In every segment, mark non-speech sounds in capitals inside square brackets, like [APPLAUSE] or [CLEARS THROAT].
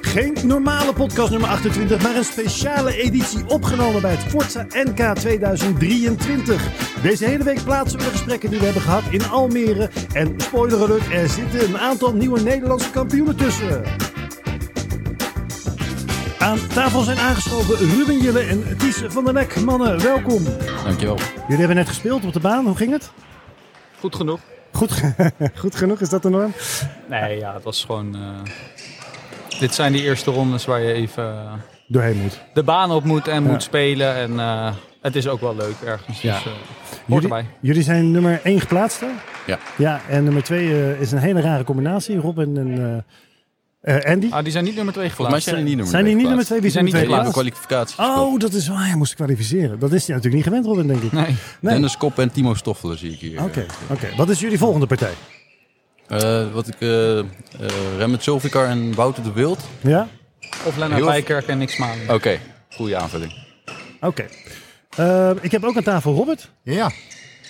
Geen normale podcast nummer 28, maar een speciale editie opgenomen bij het Forza NK 2023. Deze hele week plaatsen we de gesprekken die we hebben gehad in Almere. En spoiler alert, er zitten een aantal nieuwe Nederlandse kampioenen tussen. Aan tafel zijn aangeschoven Ruben Jille en Ties van der Nek. Mannen, welkom. Dankjewel. Jullie hebben net gespeeld op de baan. Hoe ging het? Goed genoeg. Goed, [LAUGHS] goed genoeg, is dat de norm? Nee, ja, het was gewoon... eh, dit zijn die eerste rondes waar je even eh, Doorheen moet. de baan op moet en Ja. moet spelen. En eh, het is ook wel leuk ergens. Ja. Dus, eh, Jullie, jullie zijn nummer 1 geplaatst hè? Ja. Ja, en nummer 2 is een hele rare combinatie. Robin en eh, eh, Andy. Ah, die zijn niet nummer 2 Volgens mij zijn die niet nummer zijn die niet nummer twee 2? Wie Die zijn niet 2? Hebben kwalificatie. Oh, dat is waar. Hij moest kwalificeren. Dat is hij natuurlijk niet gewend, Robin, denk ik. Nee. Nee. Dennis Kop en Timo Stoffelen zie ik hier. Oké, oké. Wat is jullie volgende partij? Eh, wat ik... eh eh Remmet Zulfikar en Wouter de Wild. Ja? Of Lennart Bijkerk en niks Smaling. Oké, goede aanvulling. Oké. Eh, ik heb ook aan tafel Robert. Ja.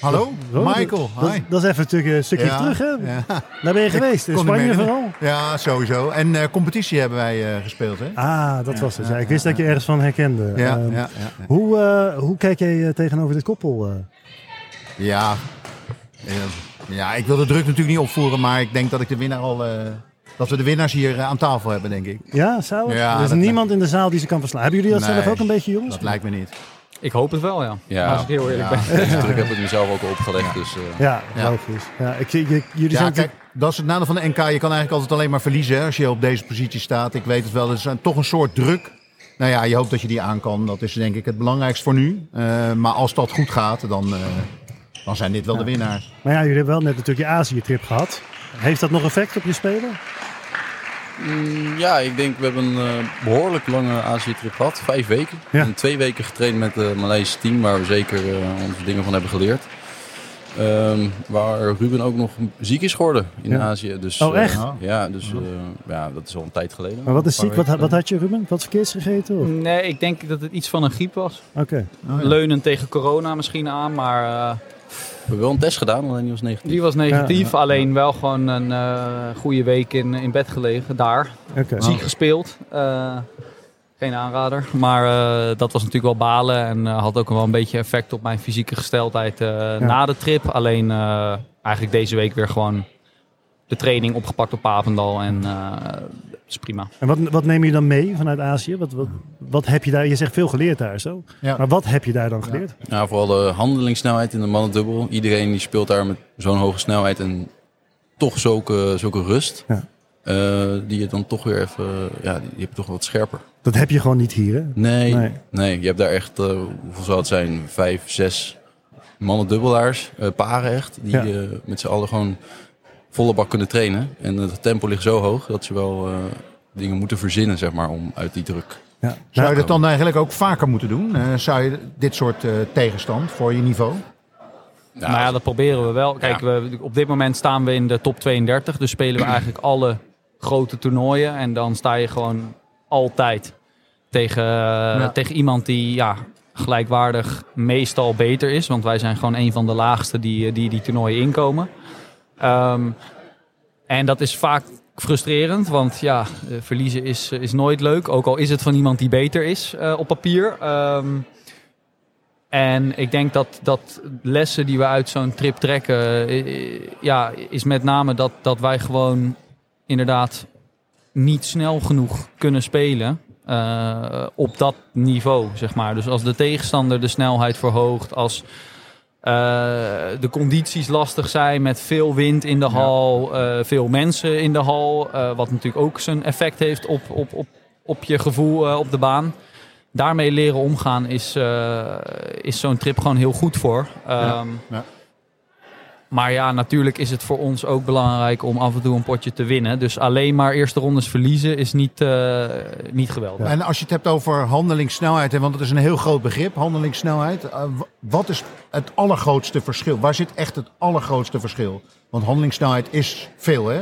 Hallo, Michael. Dat, Hi. dat is even een stukje, een stukje Ja, terug, hè? ja. Daar ben je geweest. In Spanje vooral. Ja, sowieso. En eh, competitie hebben wij eh, gespeeld, hè? Ah, dat was het. Ja, ik wist dat je ergens van herkende. Ehm. Hoe, eh, hoe kijk jij eh, tegenover dit koppel? eh? Ja. Eh, ja, ik wil de druk natuurlijk niet opvoeren, maar ik denk dat ik de winnaar al... eh, dat we de winnaars hier eh, aan tafel hebben, denk ik. Ja, zou het? Er is niemand in de zaal die ze kan verslaan. Hebben jullie dat Nee. zelf ook een beetje, jongens? Dat lijkt me niet. Ik hoop het wel, ja. Ja. Als ik heel eerlijk Ja. ben. [LAUGHS] Deze druk heb ik mezelf ook al opgelegd. Dus, eh, Ja, Ja. logisch. Ja, ik zie, je, jullie Ja, zijn kijk, dat is het nadeel van de NK. Je kan eigenlijk altijd alleen maar verliezen hè, als je op deze positie staat. Ik weet het wel, het is een- toch een soort druk. Nou ja, je hoopt dat je die aan kan. Dat is denk ik het belangrijkste voor nu. Eh, maar als dat goed gaat, dan, eh, dan zijn dit wel de winnaars. Maar ja, jullie hebben wel net natuurlijk je Azië-trip gehad. Heeft dat nog effect op je spelen? Mm, ja, ik denk we hebben een eh, behoorlijk lange Azië-trip gehad. Vijf weken. Ja. En twee weken getraind met het Maleisische team. Waar we zeker eh, onze dingen van hebben geleerd. Ehm, waar Ruben ook nog ziek is geworden in Ja. Azië. Dus, Oh, eh, echt? ja, dus eh, ja, dat is al een tijd geleden. Maar wat is ziek? Wat, wat had je, Ruben? Wat verkeerds gegeten? of? Nee, ik denk dat het iets van een griep was. Oké. Leunend tegen corona misschien aan, maar eh, We hebben wel een test gedaan, alleen die was negatief. die was negatief. Ja, ja. Alleen wel gewoon een eh, goede week in, in bed gelegen, daar. Oké. Ziek gespeeld. Eh, geen aanrader. Maar eh, dat was natuurlijk wel balen. En eh, had ook wel een beetje effect op mijn fysieke gesteldheid eh, na de trip. Alleen eh, eigenlijk deze week weer gewoon de training opgepakt op Papendal. En eh, is prima. En wat, wat neem je dan mee vanuit Azië? Wat, wat, wat heb je daar? Je zegt veel geleerd daar zo. Ja. Maar wat heb je daar dan geleerd? Ja, vooral de handelingssnelheid in de mannendubbel. Iedereen die speelt daar met zo'n hoge snelheid en toch zulke, zulke rust. Ja. Eh, die je dan toch weer even, ja, die, heb je toch wat scherper. Dat heb je gewoon niet hier, hè? Nee, Nee. nee. je hebt daar echt, eh, hoeveel zou het zijn? Vijf, zes mannen-dubbelaars, eh, paren echt. Die Ja. eh, met z'n allen gewoon volle bak kunnen trainen. En het tempo ligt zo hoog dat ze wel eh, dingen moeten verzinnen, zeg maar, om uit die druk. Ja. Zou je dat dan eigenlijk ook vaker moeten doen? Eh, zou je dit soort eh, tegenstand voor je niveau? Ja, nou ja, dat proberen we wel. Kijk, we, op dit moment staan we in de top 32. Dus spelen we [CLEARS THROAT] eigenlijk alle grote toernooien. En dan sta je gewoon altijd tegen, tegen iemand die ja, gelijkwaardig meestal beter is. Want wij zijn gewoon een van de laagste die die, die toernooien inkomen. Ehm, en dat is vaak frustrerend, want ja, eh, verliezen is, is nooit leuk. Ook al is het van iemand die beter is eh, op papier. Ehm, en ik denk dat, dat lessen die we uit zo'n trip trekken, eh, ja, is met name dat, dat wij gewoon inderdaad niet snel genoeg kunnen spelen eh, op dat niveau, zeg maar. Dus als de tegenstander de snelheid verhoogt, als eh, de condities lastig zijn met veel wind in de hal, eh, veel mensen in de hal, eh, wat natuurlijk ook zijn effect heeft op, op, op, op je gevoel eh, op de baan daarmee leren omgaan is, eh, is zo'n trip gewoon heel goed voor. Ehm, ja. Maar ja, natuurlijk is het voor ons ook belangrijk om af en toe een potje te winnen. Dus alleen maar eerste rondes verliezen is niet, eh, niet geweldig. En als je het hebt over handelingssnelheid, want het is een heel groot begrip, handelingssnelheid. eh, wat is het allergrootste verschil? Waar zit echt het allergrootste verschil? Want handelingssnelheid is veel, hè?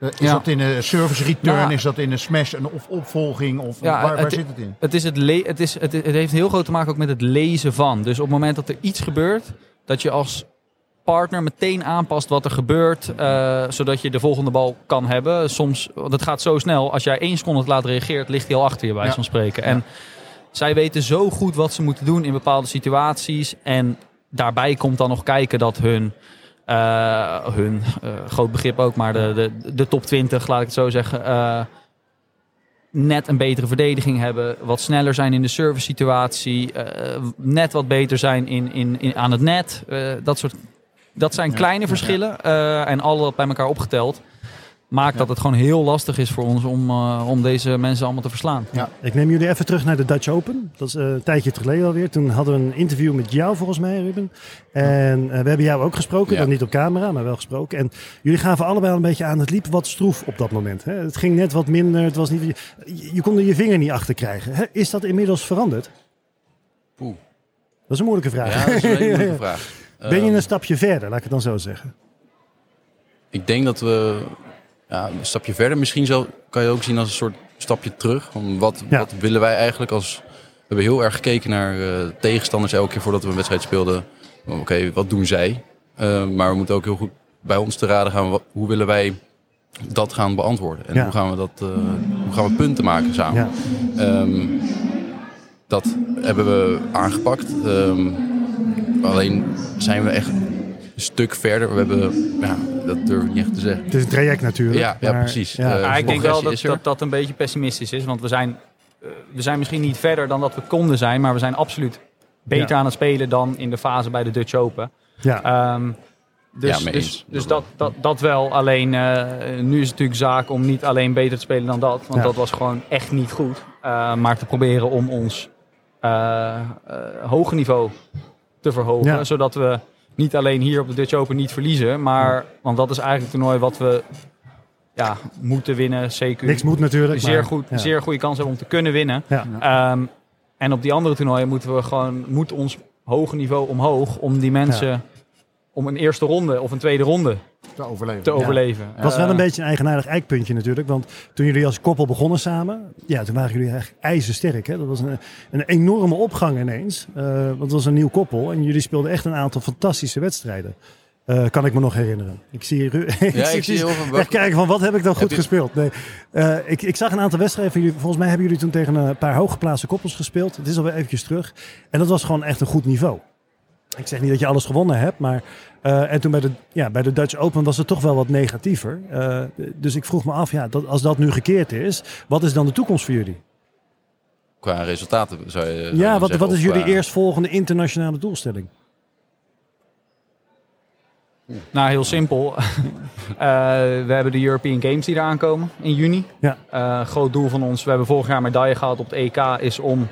Eh, Is Ja. dat in een service return? Nou, is dat in een smash een of opvolging? Of Ja, waar, waar het- zit het in? Het, is het, le- het, is, het, het heeft heel groot te maken ook met het lezen van. Dus op het moment dat er iets gebeurt, dat je als partner meteen aanpast wat er gebeurt, uh, zodat je de volgende bal kan hebben. Soms, want het gaat zo snel, als jij één seconde te laat reageert, ligt hij al achter je bij ja. spreken. En zij weten zo goed wat ze moeten doen in bepaalde situaties. En daarbij komt dan nog kijken dat hun, uh, hun uh, groot begrip ook, maar de, de, de top 20, laat ik het zo zeggen, net een betere verdediging hebben, wat sneller zijn in de service situatie, net wat beter zijn in, in, in, aan het net. dat, soort, dat zijn kleine verschillen en alle bij elkaar opgeteld maakt dat het gewoon heel lastig is voor ons om, uh, om deze mensen allemaal te verslaan. Ja. Ik neem jullie even terug naar de Dutch Open. Dat is uh, een tijdje geleden alweer. Toen hadden we een interview met jou volgens mij, Ruben. En uh, we hebben jou ook gesproken. Ja. Dan niet op camera, maar wel gesproken. En jullie gaven allebei een beetje aan. Het liep wat stroef op dat moment. Hè? Het ging net wat minder. Het was niet, je, je kon er je vinger niet achter krijgen. Hè? Is dat inmiddels veranderd? Oeh. Dat is een moeilijke vraag. Ja, dat is een hele moeilijke [LAUGHS] vraag. Ben je een stapje verder, laat ik het dan zo zeggen? Ik denk dat we ja, een stapje verder. Misschien zo kan je ook zien als een soort stapje terug. Van wat, ja. wat willen wij eigenlijk als... We hebben heel erg gekeken naar uh, tegenstanders elke keer voordat we een wedstrijd speelden. Oké, okay, wat doen zij? Uh, maar we moeten ook heel goed bij ons te raden gaan. Wat, hoe willen wij dat gaan beantwoorden? En ja. hoe, gaan we dat, uh, hoe gaan we punten maken samen? Ja. Um, dat hebben we aangepakt. Um, alleen zijn we echt een stuk verder. We hebben, ja, dat durf ik niet echt te zeggen. Het is een traject natuurlijk. Ja, ja precies. Ja. Uh, ik denk wel dat, dat dat een beetje pessimistisch is. Want we zijn, uh, we zijn misschien niet verder dan dat we konden zijn. Maar we zijn absoluut beter ja. aan het spelen dan in de fase bij de Dutch Open. Ja. Um, dus, ja, dus, dus dat, dat, dat wel. Alleen uh, nu is het natuurlijk zaak om niet alleen beter te spelen dan dat. Want ja. dat was gewoon echt niet goed. maar te proberen om ons hoge niveau te verhogen. Zodat we niet alleen hier op de Dutch Open niet verliezen. Maar, want dat is eigenlijk het toernooi wat we ja, moeten winnen. CQ. Niks moet natuurlijk. Zeer, maar, goed, ja. zeer goede kans hebben om te kunnen winnen. Ja. Um, en op die andere toernooien moeten we gewoon, moet ons hoge niveau omhoog om die mensen. Om een eerste ronde of een tweede ronde te overleven. Te overleven. Het was wel een beetje een eigenaardig eikpuntje natuurlijk. Want toen jullie als koppel begonnen samen, ja, toen waren jullie echt ijzersterk. Hè? Dat was een, een enorme opgang ineens. Uh, want het was een nieuw koppel en jullie speelden echt een aantal fantastische wedstrijden. Uh, kan ik me nog herinneren. Ik zie, Ru [LAUGHS] ja, ik, ik zie heel veel... echt kijken van wat heb ik dan goed gespeeld. Nee, uh, ik, ik zag een aantal wedstrijden van jullie. Volgens mij hebben jullie toen tegen een paar hooggeplaatste koppels gespeeld. Het is alweer eventjes terug. En dat was gewoon echt een goed niveau. Ik zeg niet dat je alles gewonnen hebt, maar uh, en toen bij de, ja, bij de Dutch Open was het toch wel wat negatiever. Uh, dus ik vroeg me af, ja, dat, als dat nu gekeerd is, wat is dan de toekomst voor jullie? Qua resultaten zou je. Zou ja, wat, zeggen, wat is jullie qua- eerstvolgende internationale doelstelling? Nou, heel simpel. uh, [LAUGHS] we hebben de European Games die eraan komen in juni. Ja. Uh, groot doel van ons, we hebben vorig jaar medaille gehaald op het EK, is om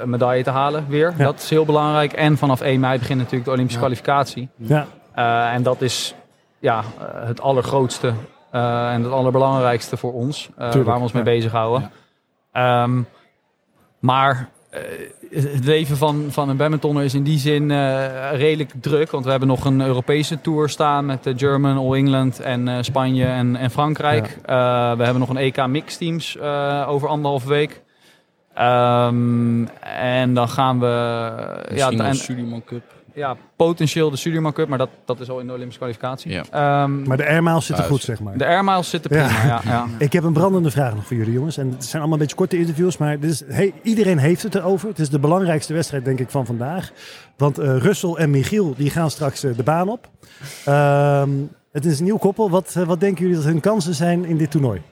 een medaille te halen weer. Ja. Dat is heel belangrijk. En vanaf 1 mei begint natuurlijk de Olympische Ja. kwalificatie. Ja, Uh, en dat is ja, uh, het allergrootste uh, en het allerbelangrijkste voor ons. uh, Tuurlijk, waar we ons mee ja. bezighouden. Um, maar uh, het leven van, van een badmintonner is in die zin redelijk druk. Want we hebben nog een Europese tour staan met de German, All England en Spanje en, en Frankrijk. We hebben nog een EK Mix Teams uh, over anderhalve week. Um, en dan gaan we... ja, Misschien een Suleiman Cup. ja, potentieel de Sudirman Cup, maar dat, dat is al in de Olympische kwalificatie. Ja. Um, maar de airmiles zitten goed, zeg maar. de air miles zitten prima, Ja. ja. ja, [LAUGHS] Ik heb een brandende vraag nog voor jullie jongens. En het zijn allemaal een beetje korte interviews, maar dit is, hey, iedereen heeft het erover. Het is de belangrijkste wedstrijd denk ik van vandaag. Want uh, Russell en Michiel die gaan straks uh, de baan op. Um, het is een nieuw koppel. Wat, uh, wat denken jullie dat hun kansen zijn in dit toernooi?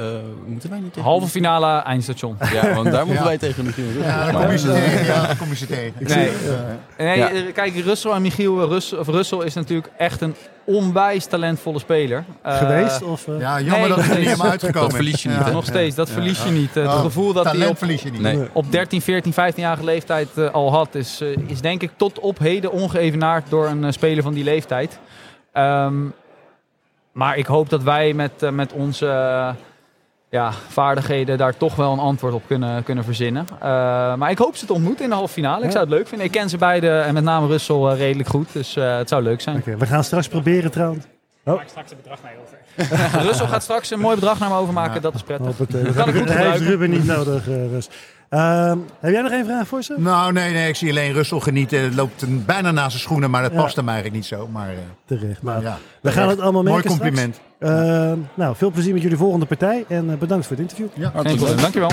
Uh, moeten wij niet tegen Halve finale eindstation. Ja, want daar [LAUGHS] moeten Ja. wij tegen Michiel. Ja, daar kom je ze tegen. Ja, kom je ze tegen. Nee, Eh, nee Ja. eh, kijk, Russell en Michiel, Rus, of Russell is natuurlijk echt een onwijs talentvolle speler. Uh, Geweest? Of, uh... ja, jammer Nee, dat het er niet helemaal uitgekomen Dat verlies je niet, Ja. Nog steeds, dat Ja. verlies je niet. Het Oh, gevoel dat hij Talent op, verlies je niet. Nee. op 13, 14, 15-jarige leeftijd uh, al had, is, uh, is denk ik tot op heden ongeëvenaard door een uh, speler van die leeftijd. Um, maar ik hoop dat wij met, uh, met onze uh, ja, vaardigheden daar toch wel een antwoord op kunnen, kunnen verzinnen. Uh, maar ik hoop ze te ontmoeten in de halve finale. Ik zou het leuk vinden. Ik ken ze beiden en met name Russell uh, redelijk goed. Dus uh, het zou leuk zijn. Oké, we gaan straks proberen trouwens. oh. maak straks een bedrag mee over. [LAUGHS] Russell gaat straks een mooi bedrag naar me overmaken, dat is prettig. Dat kan ik goed Hij heeft Ruben niet nodig, uh, Rus. Uh, heb jij nog één vraag voor ze? Nou, nee, nee, ik zie alleen Russell genieten. Het loopt bijna naast zijn schoenen, maar dat past hem eigenlijk niet zo. Maar, uh, Terecht. Ja, we gaan het allemaal merken Mooi compliment. Uh, nou, veel plezier met jullie volgende partij en bedankt voor het interview. Ja, Dankjewel.